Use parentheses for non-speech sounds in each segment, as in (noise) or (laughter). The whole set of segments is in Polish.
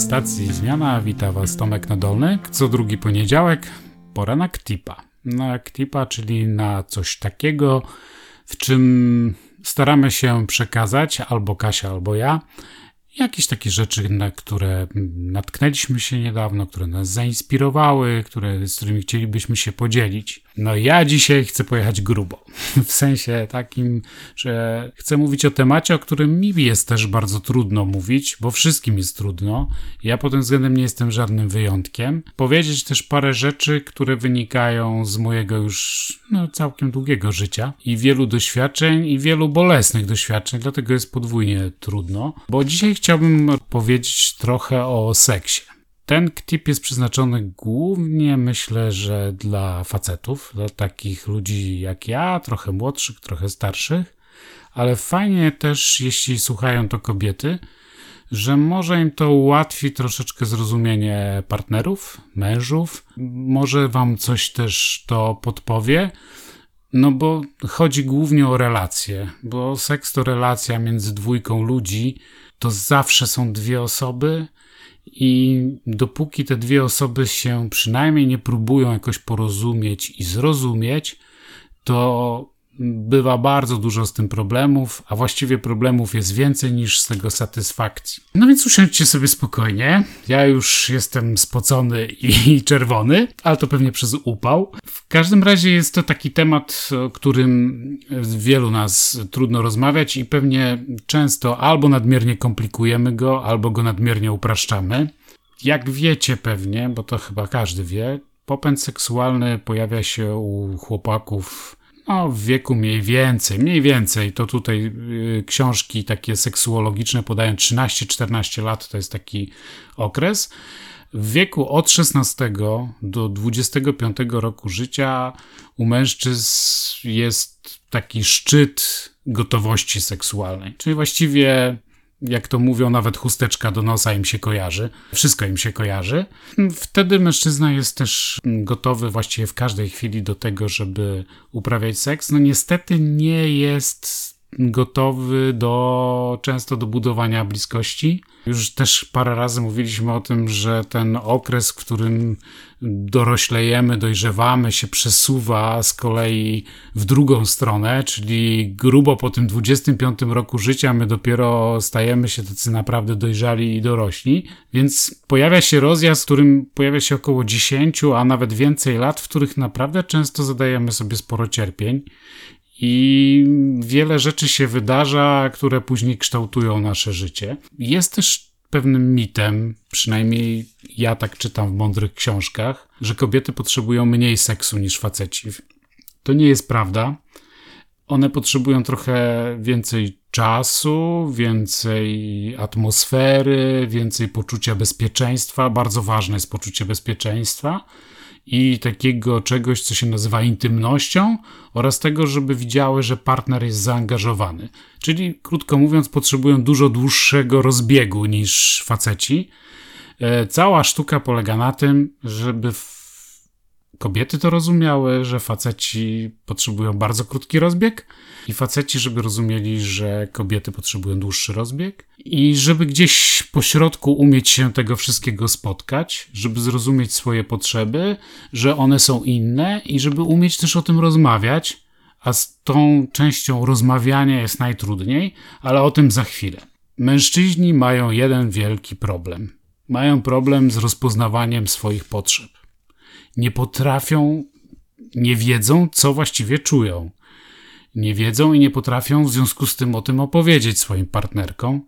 Stacji Zmiana wita Was Tomek Nadolny. Co drugi poniedziałek, pora na KTIPa. Na KTIPa, czyli na coś takiego, w czym staramy się przekazać albo Kasia, albo ja jakieś takie rzeczy, na które natknęliśmy się niedawno, które nas zainspirowały, które, z którymi chcielibyśmy się podzielić. No ja dzisiaj chcę pojechać grubo. (laughs) W sensie takim, że chcę mówić o temacie, o którym mi jest też bardzo trudno mówić, bo wszystkim jest trudno. Ja pod tym względem nie jestem żadnym wyjątkiem. Powiedzieć też parę rzeczy, które wynikają z mojego już no, całkiem długiego życia i wielu doświadczeń i wielu bolesnych doświadczeń, dlatego jest podwójnie trudno. Bo dzisiaj chciałbym powiedzieć trochę o seksie. Ten tip jest przeznaczony głównie, myślę, że dla facetów, dla takich ludzi jak ja, trochę młodszych, trochę starszych, ale fajnie też, jeśli słuchają to kobiety, że może im to ułatwi troszeczkę zrozumienie partnerów, mężów, może wam coś też to podpowie. No bo chodzi głównie o relacje, bo seks to relacja między dwójką ludzi, to zawsze są dwie osoby i dopóki te dwie osoby się przynajmniej nie próbują jakoś porozumieć i zrozumieć, to bywa bardzo dużo z tym problemów, a właściwie problemów jest więcej niż z tego satysfakcji. No więc usiądźcie sobie spokojnie. Ja już jestem spocony i (laughs) czerwony, ale to pewnie przez upał. W każdym razie jest to taki temat, o którym wielu nas trudno rozmawiać i pewnie często albo nadmiernie komplikujemy go, albo go nadmiernie upraszczamy. Jak wiecie pewnie, bo to chyba każdy wie, popęd seksualny pojawia się u chłopaków no, w wieku mniej więcej, mniej więcej, to tutaj y, książki takie seksuologiczne podają 13-14 lat, to jest taki okres. W wieku od 16 do 25 roku życia u mężczyzn jest taki szczyt gotowości seksualnej. Czyli właściwie jak to mówią, nawet chusteczka do nosa im się kojarzy, wszystko im się kojarzy. Wtedy mężczyzna jest też gotowy właściwie w każdej chwili do tego, żeby uprawiać seks. No niestety nie jest gotowy do często do budowania bliskości. Już też parę razy mówiliśmy o tym, że ten okres, w którym doroślejemy, dojrzewamy, się przesuwa z kolei w drugą stronę, czyli grubo po tym 25 roku życia my dopiero stajemy się tacy naprawdę dojrzali i dorośli, więc pojawia się rozjazd, w którym pojawia się około 10, a nawet więcej lat, w których naprawdę często zadajemy sobie sporo cierpień i wiele rzeczy się wydarza, które później kształtują nasze życie. Jest też pewnym mitem, przynajmniej ja tak czytam w mądrych książkach, że kobiety potrzebują mniej seksu niż faceci. To nie jest prawda. One potrzebują trochę więcej czasu, więcej atmosfery, więcej poczucia bezpieczeństwa. Bardzo ważne jest poczucie bezpieczeństwa i takiego czegoś, co się nazywa intymnością, oraz tego, żeby widziały, że partner jest zaangażowany. Czyli, krótko mówiąc, potrzebują dużo dłuższego rozbiegu niż faceci. E, cała sztuka polega na tym, żeby kobiety to rozumiały, że faceci potrzebują bardzo krótki rozbieg i faceci, żeby rozumieli, że kobiety potrzebują dłuższy rozbieg i żeby gdzieś po środku umieć się tego wszystkiego spotkać, żeby zrozumieć swoje potrzeby, że one są inne i żeby umieć też o tym rozmawiać, a z tą częścią rozmawiania jest najtrudniej, ale o tym za chwilę. Mężczyźni mają jeden wielki problem. Mają problem z rozpoznawaniem swoich potrzeb nie potrafią, nie wiedzą, co właściwie czują. Nie wiedzą i nie potrafią w związku z tym o tym opowiedzieć swoim partnerkom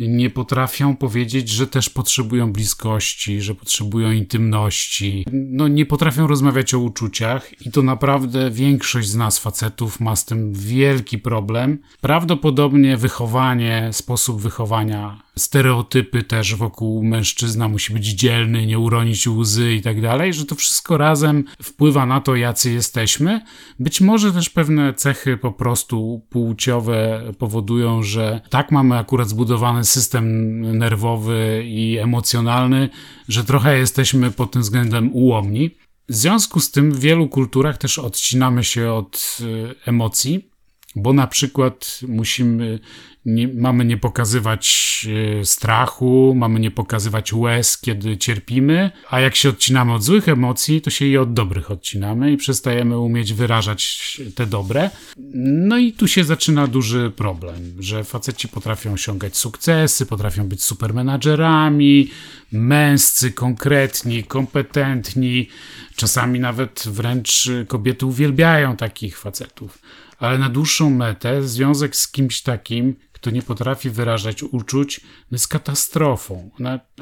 nie potrafią powiedzieć, że też potrzebują bliskości, że potrzebują intymności. No, nie potrafią rozmawiać o uczuciach i to naprawdę większość z nas, facetów, ma z tym wielki problem. Prawdopodobnie wychowanie, sposób wychowania, stereotypy też wokół mężczyzna musi być dzielny, nie uronić łzy i tak dalej, że to wszystko razem wpływa na to, jacy jesteśmy. Być może też pewne cechy po prostu płciowe powodują, że tak mamy akurat zbudowany system nerwowy i emocjonalny, że trochę jesteśmy pod tym względem ułomni. W związku z tym w wielu kulturach też odcinamy się od y, emocji, bo na przykład musimy nie, mamy nie pokazywać e, strachu, mamy nie pokazywać łez, kiedy cierpimy, a jak się odcinamy od złych emocji, to się i od dobrych odcinamy i przestajemy umieć wyrażać te dobre. No i tu się zaczyna duży problem, że faceci potrafią osiągać sukcesy, potrafią być supermenadżerami, męscy, konkretni, kompetentni, czasami nawet wręcz kobiety uwielbiają takich facetów ale na dłuższą metę związek z kimś takim, kto nie potrafi wyrażać uczuć, jest katastrofą.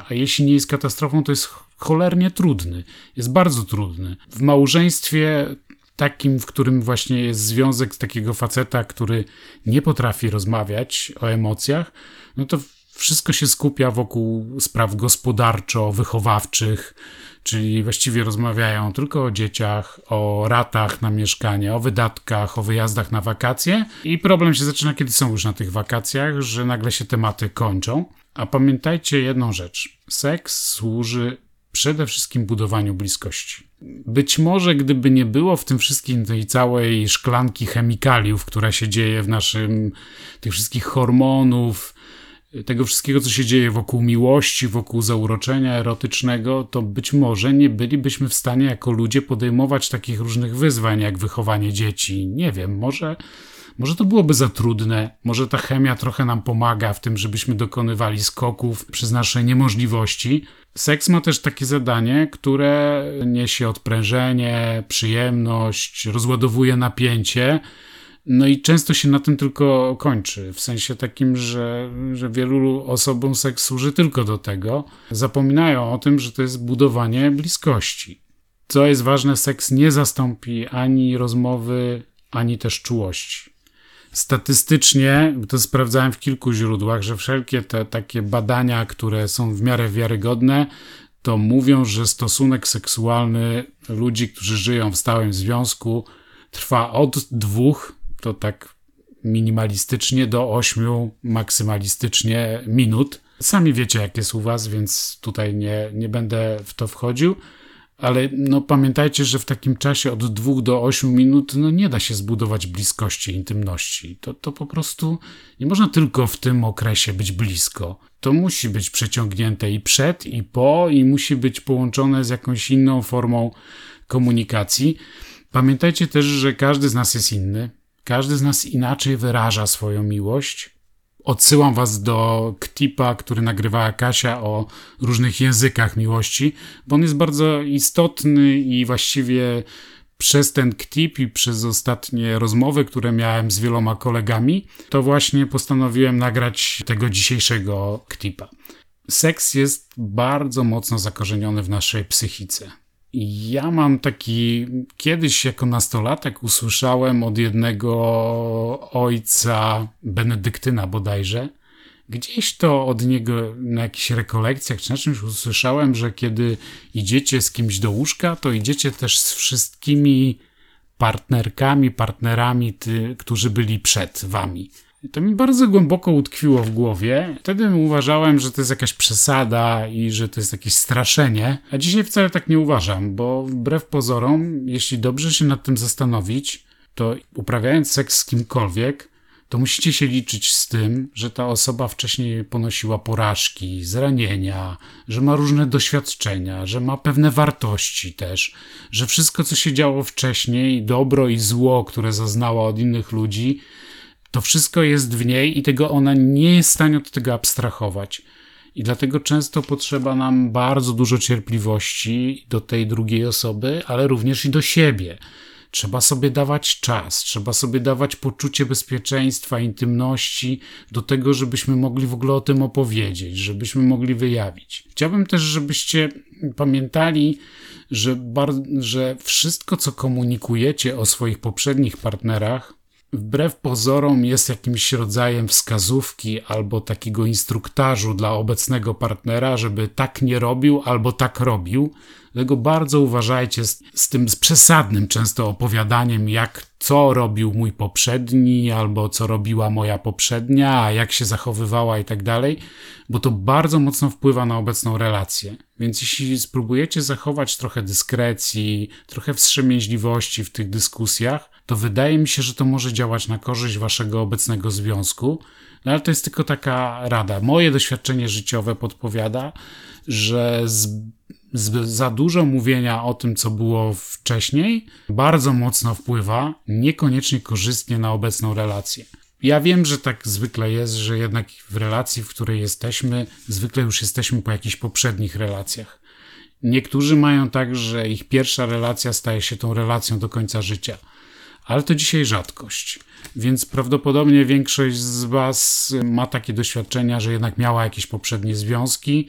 A jeśli nie jest katastrofą, to jest cholernie trudny. Jest bardzo trudny. W małżeństwie takim, w którym właśnie jest związek takiego faceta, który nie potrafi rozmawiać o emocjach, no to wszystko się skupia wokół spraw gospodarczo-wychowawczych, czyli właściwie rozmawiają tylko o dzieciach, o ratach na mieszkanie, o wydatkach, o wyjazdach na wakacje. I problem się zaczyna, kiedy są już na tych wakacjach, że nagle się tematy kończą. A pamiętajcie jedną rzecz: seks służy przede wszystkim budowaniu bliskości. Być może, gdyby nie było w tym wszystkim tej całej szklanki chemikaliów, która się dzieje w naszym, tych wszystkich hormonów, tego wszystkiego, co się dzieje wokół miłości, wokół zauroczenia erotycznego, to być może nie bylibyśmy w stanie jako ludzie podejmować takich różnych wyzwań, jak wychowanie dzieci. Nie wiem, może, może to byłoby za trudne, może ta chemia trochę nam pomaga w tym, żebyśmy dokonywali skoków przez nasze niemożliwości. Seks ma też takie zadanie, które niesie odprężenie, przyjemność, rozładowuje napięcie no i często się na tym tylko kończy, w sensie takim, że, że wielu osobom seks służy tylko do tego. Zapominają o tym, że to jest budowanie bliskości. Co jest ważne, seks nie zastąpi ani rozmowy, ani też czułości. Statystycznie, to sprawdzałem w kilku źródłach, że wszelkie te takie badania, które są w miarę wiarygodne, to mówią, że stosunek seksualny ludzi, którzy żyją w stałym związku, trwa od dwóch to tak minimalistycznie do 8 maksymalistycznie minut. Sami wiecie, jak jest u Was, więc tutaj nie, nie będę w to wchodził. Ale no, pamiętajcie, że w takim czasie od 2 do 8 minut no, nie da się zbudować bliskości, intymności. To, to po prostu nie można tylko w tym okresie być blisko. To musi być przeciągnięte i przed, i po, i musi być połączone z jakąś inną formą komunikacji. Pamiętajcie też, że każdy z nas jest inny. Każdy z nas inaczej wyraża swoją miłość. Odsyłam was do Ktipa, który nagrywała Kasia o różnych językach miłości, bo on jest bardzo istotny i właściwie przez ten Ktip i przez ostatnie rozmowy, które miałem z wieloma kolegami, to właśnie postanowiłem nagrać tego dzisiejszego Ktipa. Seks jest bardzo mocno zakorzeniony w naszej psychice. Ja mam taki, kiedyś jako nastolatek usłyszałem od jednego ojca benedyktyna bodajże, gdzieś to od niego na jakichś rekolekcjach czy na czymś usłyszałem, że kiedy idziecie z kimś do łóżka, to idziecie też z wszystkimi partnerkami, partnerami, ty, którzy byli przed wami. To mi bardzo głęboko utkwiło w głowie. Wtedy uważałem, że to jest jakaś przesada i że to jest jakieś straszenie, a dzisiaj wcale tak nie uważam, bo wbrew pozorom, jeśli dobrze się nad tym zastanowić, to uprawiając seks z kimkolwiek, to musicie się liczyć z tym, że ta osoba wcześniej ponosiła porażki, zranienia, że ma różne doświadczenia, że ma pewne wartości też, że wszystko, co się działo wcześniej, dobro i zło, które zaznała od innych ludzi, to wszystko jest w niej i tego ona nie jest w stanie od tego abstrahować. I dlatego często potrzeba nam bardzo dużo cierpliwości do tej drugiej osoby, ale również i do siebie. Trzeba sobie dawać czas, trzeba sobie dawać poczucie bezpieczeństwa, intymności do tego, żebyśmy mogli w ogóle o tym opowiedzieć, żebyśmy mogli wyjawić. Chciałbym też, żebyście pamiętali, że, że wszystko, co komunikujecie o swoich poprzednich partnerach, wbrew pozorom jest jakimś rodzajem wskazówki albo takiego instruktażu dla obecnego partnera, żeby tak nie robił albo tak robił, Dlatego bardzo uważajcie z, z tym z przesadnym często opowiadaniem, jak co robił mój poprzedni, albo co robiła moja poprzednia, a jak się zachowywała i tak dalej, bo to bardzo mocno wpływa na obecną relację. Więc jeśli spróbujecie zachować trochę dyskrecji, trochę wstrzemięźliwości w tych dyskusjach, to wydaje mi się, że to może działać na korzyść waszego obecnego związku. No ale to jest tylko taka rada. Moje doświadczenie życiowe podpowiada, że z, z, za dużo mówienia o tym, co było wcześniej, bardzo mocno wpływa, niekoniecznie korzystnie na obecną relację. Ja wiem, że tak zwykle jest, że jednak w relacji, w której jesteśmy, zwykle już jesteśmy po jakichś poprzednich relacjach. Niektórzy mają tak, że ich pierwsza relacja staje się tą relacją do końca życia, ale to dzisiaj rzadkość. Więc prawdopodobnie większość z Was ma takie doświadczenia, że jednak miała jakieś poprzednie związki.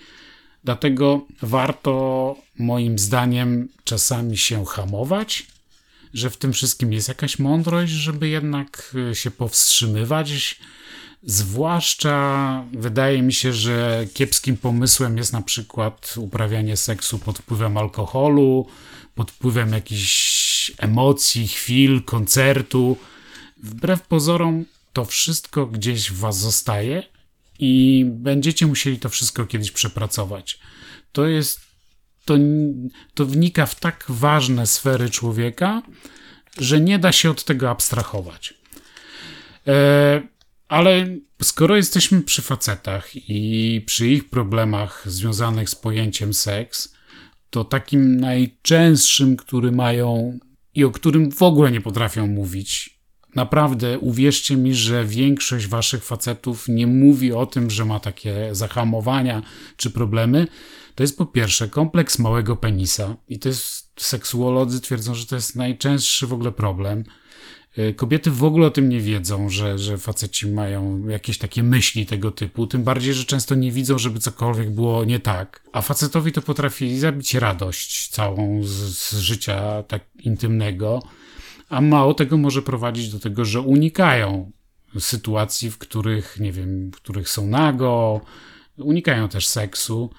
Dlatego warto, moim zdaniem, czasami się hamować, że w tym wszystkim jest jakaś mądrość, żeby jednak e, się powstrzymywać. Zwłaszcza wydaje mi się, że kiepskim pomysłem jest na przykład uprawianie seksu pod wpływem alkoholu, pod wpływem jakichś emocji, chwil, koncertu. Wbrew pozorom, to wszystko gdzieś w Was zostaje i będziecie musieli to wszystko kiedyś przepracować. To jest to, to wnika w tak ważne sfery człowieka, że nie da się od tego abstrahować. E, ale skoro jesteśmy przy facetach i przy ich problemach związanych z pojęciem seks, to takim najczęstszym, który mają i o którym w ogóle nie potrafią mówić, naprawdę uwierzcie mi, że większość waszych facetów nie mówi o tym, że ma takie zahamowania czy problemy, to jest po pierwsze kompleks małego penisa i to jest, seksuolodzy twierdzą, że to jest najczęstszy w ogóle problem. Y, kobiety w ogóle o tym nie wiedzą, że, że faceci mają jakieś takie myśli tego typu, tym bardziej, że często nie widzą, żeby cokolwiek było nie tak. A facetowi to potrafi zabić radość całą z, z życia tak intymnego, a mało tego może prowadzić do tego, że unikają sytuacji, w których, nie wiem, w których są nago, unikają też seksu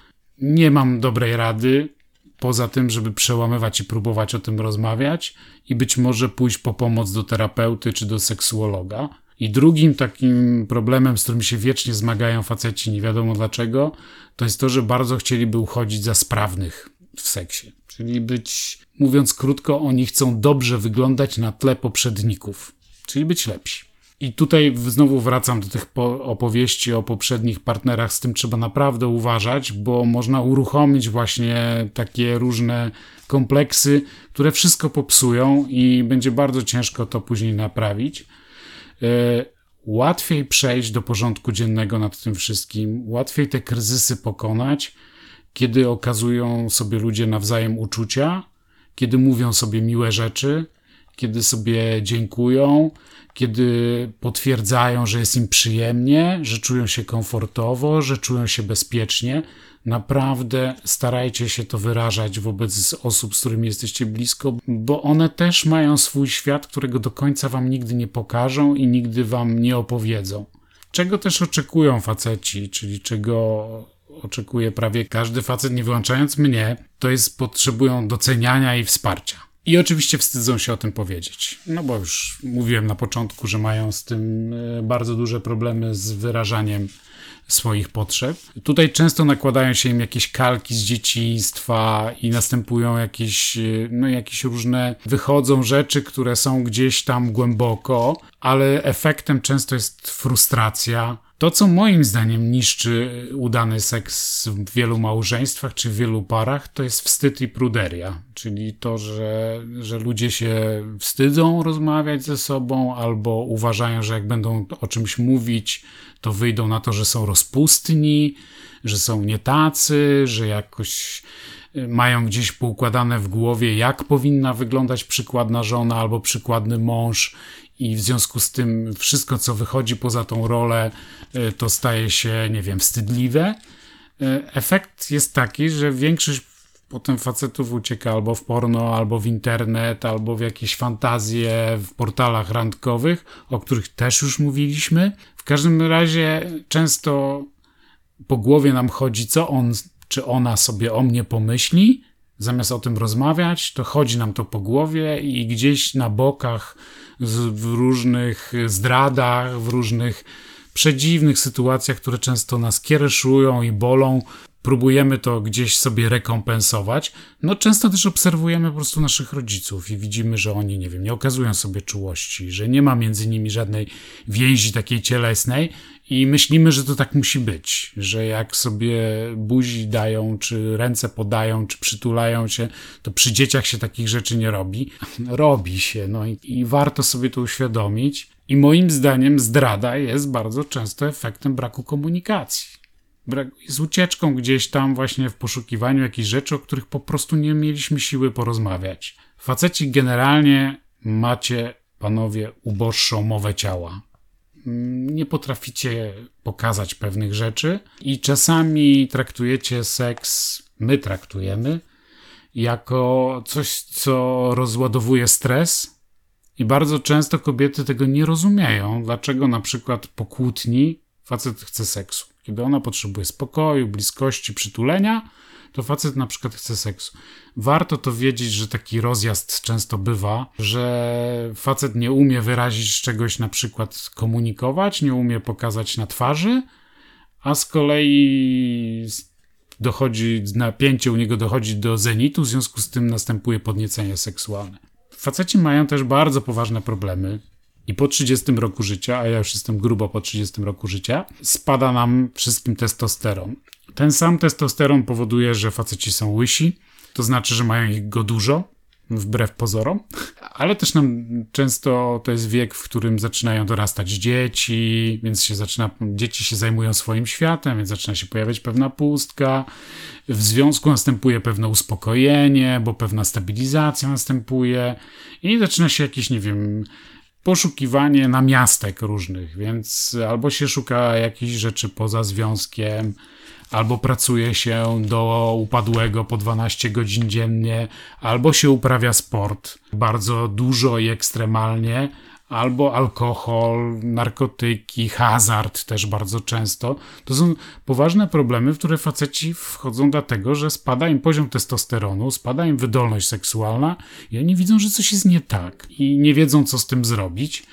nie mam dobrej rady, poza tym, żeby przełamywać i próbować o tym rozmawiać i być może pójść po pomoc do terapeuty czy do seksuologa. I drugim takim problemem, z którym się wiecznie zmagają faceci, nie wiadomo dlaczego, to jest to, że bardzo chcieliby uchodzić za sprawnych w seksie. Czyli być, mówiąc krótko, oni chcą dobrze wyglądać na tle poprzedników, czyli być lepsi. I tutaj znowu wracam do tych opowieści o poprzednich partnerach, z tym trzeba naprawdę uważać, bo można uruchomić właśnie takie różne kompleksy, które wszystko popsują i będzie bardzo ciężko to później naprawić. E, łatwiej przejść do porządku dziennego nad tym wszystkim, łatwiej te kryzysy pokonać, kiedy okazują sobie ludzie nawzajem uczucia, kiedy mówią sobie miłe rzeczy, kiedy sobie dziękują, kiedy potwierdzają, że jest im przyjemnie, że czują się komfortowo, że czują się bezpiecznie. Naprawdę starajcie się to wyrażać wobec osób, z którymi jesteście blisko, bo one też mają swój świat, którego do końca wam nigdy nie pokażą i nigdy wam nie opowiedzą. Czego też oczekują faceci, czyli czego oczekuje prawie każdy facet, nie wyłączając mnie, to jest potrzebują doceniania i wsparcia. I oczywiście wstydzą się o tym powiedzieć. No bo już mówiłem na początku, że mają z tym e, bardzo duże problemy z wyrażaniem swoich potrzeb. Tutaj często nakładają się im jakieś kalki z dzieciństwa i następują jakieś, e, no jakieś różne, wychodzą rzeczy, które są gdzieś tam głęboko, ale efektem często jest frustracja, to, co moim zdaniem niszczy udany seks w wielu małżeństwach czy w wielu parach, to jest wstyd i pruderia. Czyli to, że, że ludzie się wstydzą rozmawiać ze sobą albo uważają, że jak będą o czymś mówić, to wyjdą na to, że są rozpustni, że są nie tacy, że jakoś mają gdzieś poukładane w głowie, jak powinna wyglądać przykładna żona albo przykładny mąż i w związku z tym wszystko, co wychodzi poza tą rolę, y, to staje się, nie wiem, wstydliwe. Y, efekt jest taki, że większość potem facetów ucieka albo w porno, albo w internet, albo w jakieś fantazje w portalach randkowych, o których też już mówiliśmy. W każdym razie często po głowie nam chodzi, co on czy ona sobie o mnie pomyśli, Zamiast o tym rozmawiać, to chodzi nam to po głowie i gdzieś na bokach, w różnych zdradach, w różnych przedziwnych sytuacjach, które często nas kiereszują i bolą, próbujemy to gdzieś sobie rekompensować. No często też obserwujemy po prostu naszych rodziców i widzimy, że oni, nie wiem, nie okazują sobie czułości, że nie ma między nimi żadnej więzi takiej cielesnej i myślimy, że to tak musi być, że jak sobie buzi dają, czy ręce podają, czy przytulają się, to przy dzieciach się takich rzeczy nie robi. (laughs) Robi się, no i, i warto sobie to uświadomić. I moim zdaniem zdrada jest bardzo często efektem braku komunikacji jest ucieczką gdzieś tam właśnie w poszukiwaniu jakichś rzeczy, o których po prostu nie mieliśmy siły porozmawiać. Faceci generalnie macie, panowie, uboższą mowę ciała. Nie potraficie pokazać pewnych rzeczy i czasami traktujecie seks, my traktujemy, jako coś, co rozładowuje stres. I bardzo często kobiety tego nie rozumieją, dlaczego na przykład po kłótni facet chce seksu. Kiedy ona potrzebuje spokoju, bliskości, przytulenia, to facet na przykład chce seksu. Warto to wiedzieć, że taki rozjazd często bywa, że facet nie umie wyrazić czegoś, na przykład komunikować, nie umie pokazać na twarzy, a z kolei dochodzi, napięcie u niego dochodzi do zenitu, w związku z tym następuje podniecenie seksualne. Faceci mają też bardzo poważne problemy i po 30 roku życia, a ja już jestem grubo po 30 roku życia, spada nam wszystkim testosteron. Ten sam testosteron powoduje, że faceci są łysi, to znaczy, że mają ich go dużo, wbrew pozorom, ale też nam często to jest wiek, w którym zaczynają dorastać dzieci, więc się zaczyna, dzieci się zajmują swoim światem, więc zaczyna się pojawiać pewna pustka. W związku następuje pewne uspokojenie, bo pewna stabilizacja następuje i zaczyna się jakiś, nie wiem, poszukiwanie namiastek różnych, więc albo się szuka jakichś rzeczy poza związkiem, albo pracuje się do upadłego po 12 godzin dziennie, albo się uprawia sport bardzo dużo i ekstremalnie, albo alkohol, narkotyki, hazard też bardzo często. To są poważne problemy, w które faceci wchodzą dlatego, że spada im poziom testosteronu, spada im wydolność seksualna i oni widzą, że coś jest nie tak i nie wiedzą, co z tym zrobić.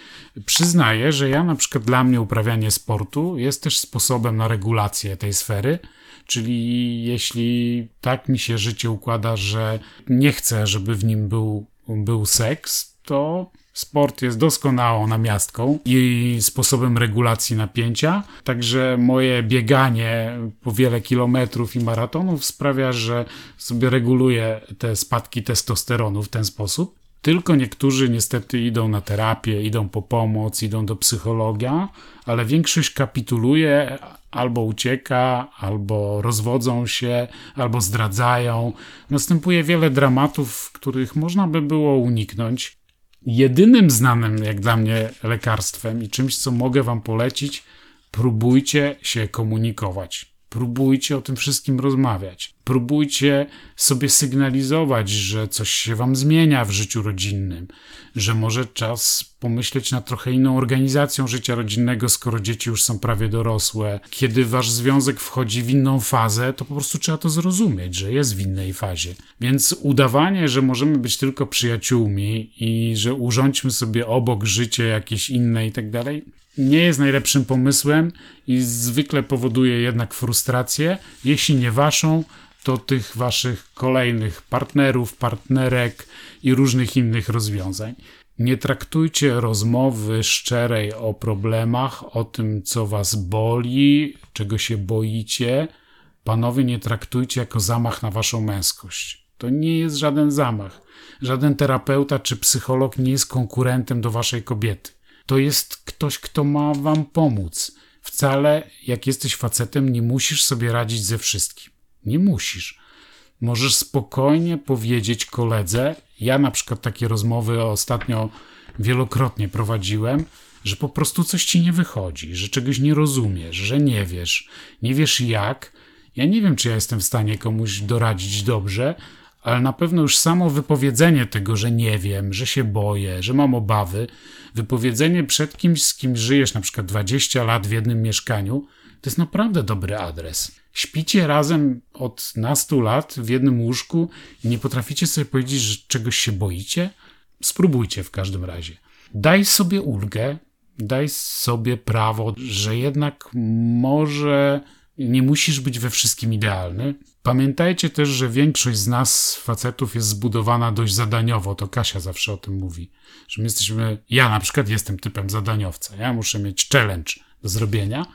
Przyznaję, że ja na przykład dla mnie uprawianie sportu jest też sposobem na regulację tej sfery. Czyli jeśli tak mi się życie układa, że nie chcę, żeby w nim był, był seks, to Sport jest doskonałą namiastką i sposobem regulacji napięcia, także moje bieganie po wiele kilometrów i maratonów sprawia, że sobie reguluję te spadki testosteronu w ten sposób. Tylko niektórzy niestety idą na terapię, idą po pomoc, idą do psychologa, ale większość kapituluje, albo ucieka, albo rozwodzą się, albo zdradzają. Następuje wiele dramatów, których można by było uniknąć jedynym znanym, jak dla mnie, lekarstwem i czymś, co mogę Wam polecić, próbujcie się komunikować. Próbujcie o tym wszystkim rozmawiać. Próbujcie sobie sygnalizować, że coś się wam zmienia w życiu rodzinnym, że może czas pomyśleć nad trochę inną organizacją życia rodzinnego, skoro dzieci już są prawie dorosłe. Kiedy wasz związek wchodzi w inną fazę, to po prostu trzeba to zrozumieć, że jest w innej fazie. Więc udawanie, że możemy być tylko przyjaciółmi i że urządźmy sobie obok życie jakieś inne i tak dalej, nie jest najlepszym pomysłem i zwykle powoduje jednak frustrację, jeśli nie waszą, to tych waszych kolejnych partnerów, partnerek i różnych innych rozwiązań. Nie traktujcie rozmowy szczerej o problemach, o tym, co was boli, czego się boicie. Panowie, nie traktujcie jako zamach na waszą męskość. To nie jest żaden zamach. Żaden terapeuta czy psycholog nie jest konkurentem do waszej kobiety to jest ktoś, kto ma wam pomóc. Wcale, jak jesteś facetem, nie musisz sobie radzić ze wszystkim. Nie musisz. Możesz spokojnie powiedzieć koledze, ja na przykład takie rozmowy ostatnio wielokrotnie prowadziłem, że po prostu coś ci nie wychodzi, że czegoś nie rozumiesz, że nie wiesz, nie wiesz jak. Ja nie wiem, czy ja jestem w stanie komuś doradzić dobrze, ale na pewno już samo wypowiedzenie tego, że nie wiem, że się boję, że mam obawy, wypowiedzenie przed kimś, z kim żyjesz na przykład 20 lat w jednym mieszkaniu, to jest naprawdę dobry adres. Śpicie razem od nastu lat w jednym łóżku i nie potraficie sobie powiedzieć, że czegoś się boicie? Spróbujcie w każdym razie. Daj sobie ulgę, daj sobie prawo, że jednak może nie musisz być we wszystkim idealny. Pamiętajcie też, że większość z nas, facetów, jest zbudowana dość zadaniowo. To Kasia zawsze o tym mówi. Że my jesteśmy. Ja na przykład jestem typem zadaniowca. Ja muszę mieć challenge do zrobienia.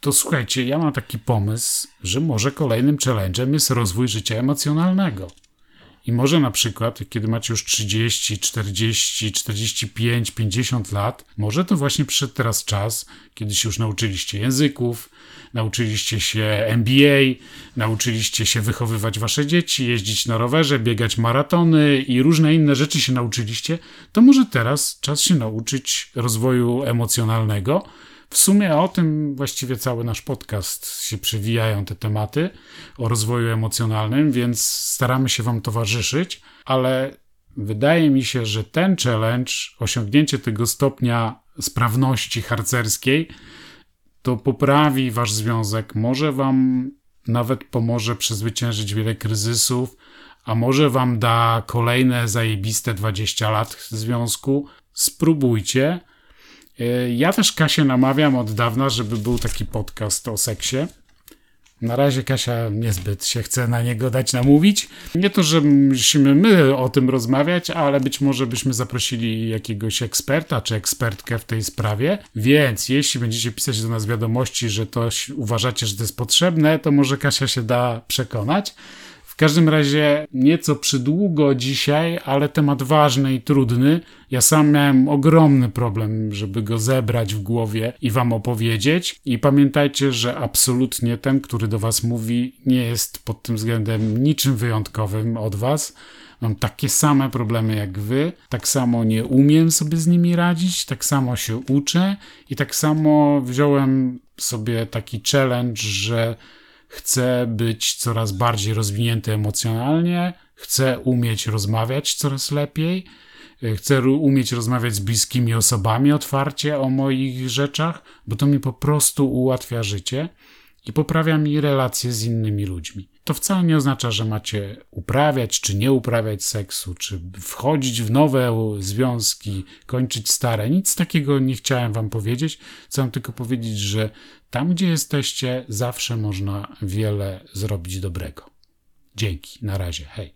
To słuchajcie, ja mam taki pomysł, że może kolejnym challenge'em jest rozwój życia emocjonalnego. I może na przykład, kiedy macie już 30, 40, 45, 50 lat, może to właśnie przyszedł teraz czas, kiedy się już nauczyliście języków, nauczyliście się MBA, nauczyliście się wychowywać wasze dzieci, jeździć na rowerze, biegać maratony i różne inne rzeczy się nauczyliście, to może teraz czas się nauczyć rozwoju emocjonalnego. W sumie o tym właściwie cały nasz podcast się przewijają te tematy o rozwoju emocjonalnym, więc staramy się Wam towarzyszyć, ale wydaje mi się, że ten challenge, osiągnięcie tego stopnia sprawności harcerskiej, to poprawi Wasz związek, może Wam nawet pomoże przezwyciężyć wiele kryzysów, a może Wam da kolejne zajebiste 20 lat związku. Spróbujcie. E, ja też Kasię namawiam od dawna, żeby był taki podcast o seksie. Na razie Kasia niezbyt się chce na niego dać namówić. Nie to, że musimy my o tym rozmawiać, ale być może byśmy zaprosili jakiegoś eksperta czy ekspertkę w tej sprawie. Więc jeśli będziecie pisać do nas wiadomości, że to uważacie, że to jest potrzebne, to może Kasia się da przekonać każdym razie nieco przydługo dzisiaj, ale temat ważny i trudny. Ja sam miałem ogromny problem, żeby go zebrać w głowie i wam opowiedzieć. I pamiętajcie, że absolutnie ten, który do was mówi, nie jest pod tym względem niczym wyjątkowym od was. Mam takie same problemy jak wy, tak samo nie umiem sobie z nimi radzić, tak samo się uczę i tak samo wziąłem sobie taki challenge, że chcę być coraz bardziej rozwinięty emocjonalnie, chcę umieć rozmawiać coraz lepiej, chcę umieć rozmawiać z bliskimi osobami otwarcie o moich rzeczach, bo to mi po prostu ułatwia życie i poprawia mi relacje z innymi ludźmi. To wcale nie oznacza, że macie uprawiać czy nie uprawiać seksu, czy wchodzić w nowe związki, kończyć stare. Nic takiego nie chciałem wam powiedzieć. Chcę tylko powiedzieć, że tam, gdzie jesteście, zawsze można wiele zrobić dobrego. Dzięki, na razie, hej.